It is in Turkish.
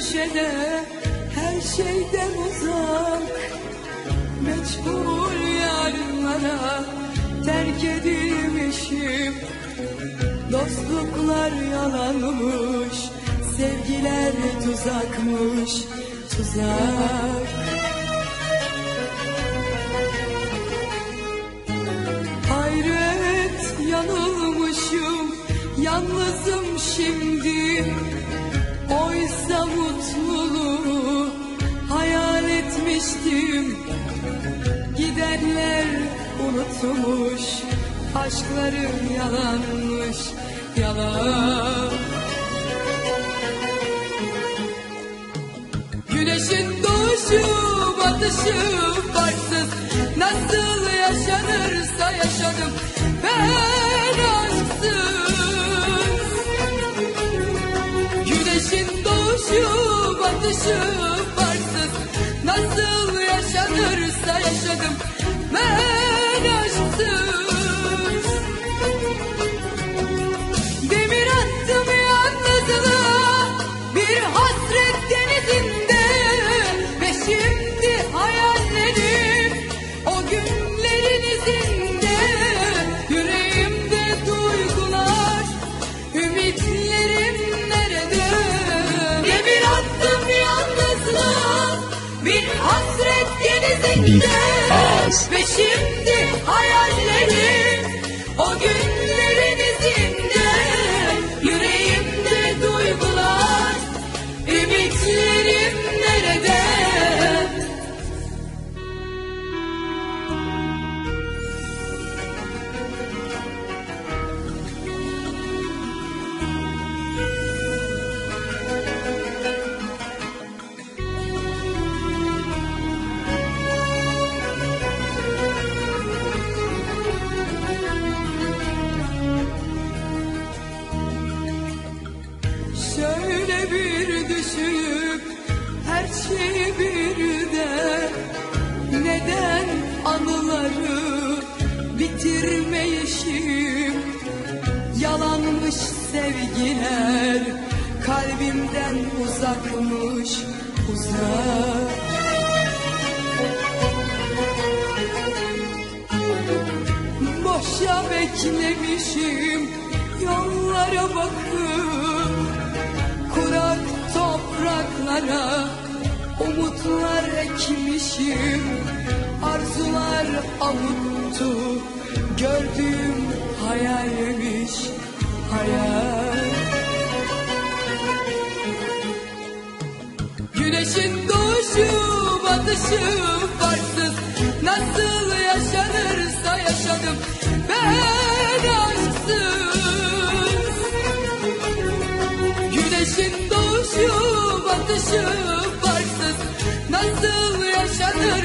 köşede her şeyden uzak. Meçhul yarınlara terk edilmişim. Dostluklar yalanmış Sevgiler tuzakmış Tuzak. Hayret yanılmışım Yalnızım şimdi Oysa mutluluğu hayal etmiştim. Gidenler unutmuş Aşklarım yalanmış Yalan. Güneşin doğuşu batışı farksız Nasıl yaşanırsa yaşadım. Ben Doğuşu batışı farksız Nasıl yaşanırsa yaşadım. Ben aşksız denizinde ağız. Ve şimdi Yalanmış sevgiler kalbimden uzakmış uzak. Boşa beklemişim yollara bakıp Kurak topraklara umutlar ekmişim. Arzular avuttu gördüğüm hayalmiş batışı farksız Nasıl yaşanırsa yaşadım. Ben aşksız. Güneşin doğuşu batışı farksız Nasıl yaşanır